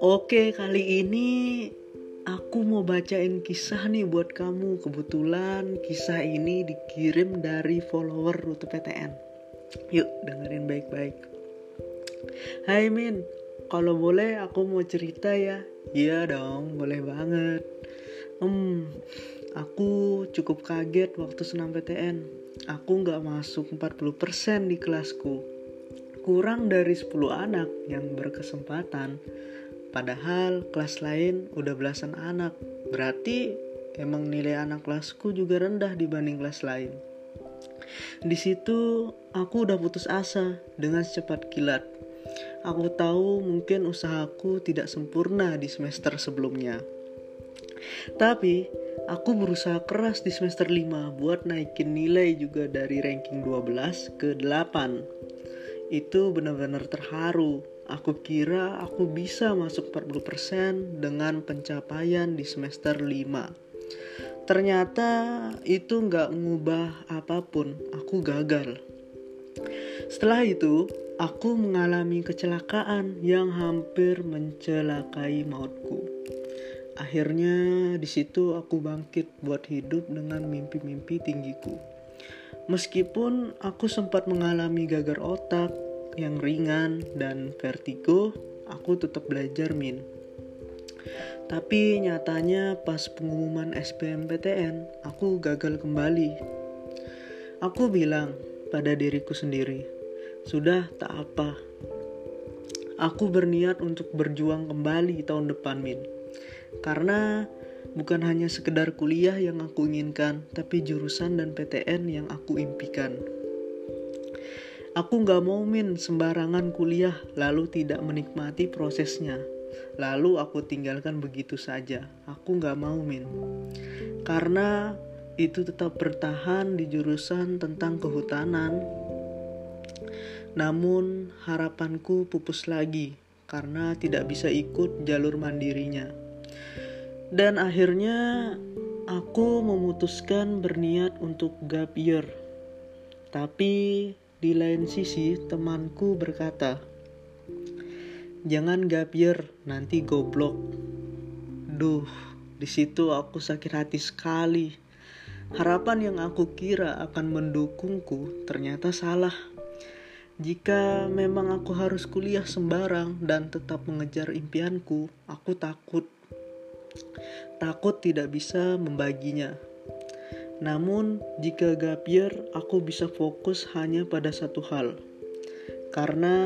Oke, kali ini aku mau bacain kisah nih buat kamu. Kebetulan kisah ini dikirim dari follower Rute PTN. Yuk, dengerin baik-baik. Hai Min, kalau boleh aku mau cerita ya. Iya dong, boleh banget. Hmm, aku cukup kaget waktu senam PTN. Aku nggak masuk 40% di kelasku. Kurang dari 10 anak yang berkesempatan Padahal kelas lain udah belasan anak. Berarti emang nilai anak kelasku juga rendah dibanding kelas lain. Di situ aku udah putus asa dengan secepat kilat. Aku tahu mungkin usahaku tidak sempurna di semester sebelumnya. Tapi aku berusaha keras di semester 5 buat naikin nilai juga dari ranking 12 ke 8. Itu benar-benar terharu Aku kira aku bisa masuk 40% dengan pencapaian di semester 5. Ternyata itu nggak ngubah apa pun, aku gagal. Setelah itu, aku mengalami kecelakaan yang hampir mencelakai mautku. Akhirnya di situ aku bangkit buat hidup dengan mimpi-mimpi tinggiku. Meskipun aku sempat mengalami gagal otak, yang ringan dan vertigo, aku tetap belajar min. Tapi nyatanya pas pengumuman SBMPTN, aku gagal kembali. Aku bilang pada diriku sendiri, sudah tak apa. Aku berniat untuk berjuang kembali tahun depan, Min. Karena bukan hanya sekedar kuliah yang aku inginkan, tapi jurusan dan PTN yang aku impikan. Aku gak mau min sembarangan kuliah lalu tidak menikmati prosesnya. Lalu aku tinggalkan begitu saja. Aku gak mau min. Karena itu tetap bertahan di jurusan tentang kehutanan. Namun harapanku pupus lagi karena tidak bisa ikut jalur mandirinya. Dan akhirnya aku memutuskan berniat untuk gap year. Tapi di lain sisi, temanku berkata, "Jangan gapir, nanti goblok." Duh, di situ aku sakit hati sekali. Harapan yang aku kira akan mendukungku ternyata salah. Jika memang aku harus kuliah sembarang dan tetap mengejar impianku, aku takut. Takut tidak bisa membaginya. Namun, jika gap year, aku bisa fokus hanya pada satu hal. Karena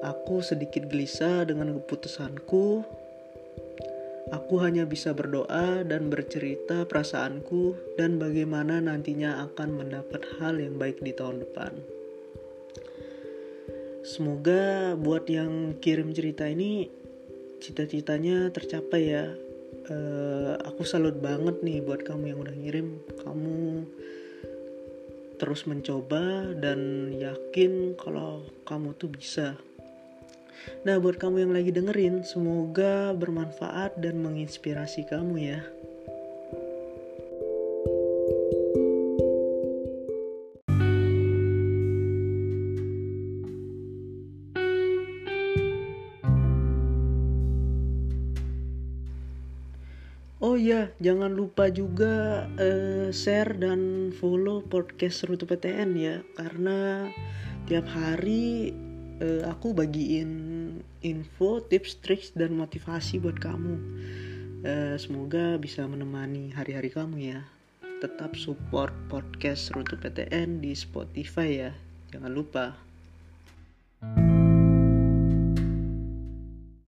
aku sedikit gelisah dengan keputusanku, aku hanya bisa berdoa dan bercerita perasaanku dan bagaimana nantinya akan mendapat hal yang baik di tahun depan. Semoga buat yang kirim cerita ini cita-citanya tercapai ya uh, aku salut banget nih buat kamu yang udah ngirim. Kamu terus mencoba dan yakin kalau kamu tuh bisa. Nah buat kamu yang lagi dengerin semoga bermanfaat dan menginspirasi kamu ya iya, jangan lupa juga uh, share dan follow podcast Rute PTN ya, karena tiap hari uh, aku bagiin info, tips, trik dan motivasi buat kamu. Uh, semoga bisa menemani hari-hari kamu ya. Tetap support podcast Rute PTN di Spotify ya, jangan lupa.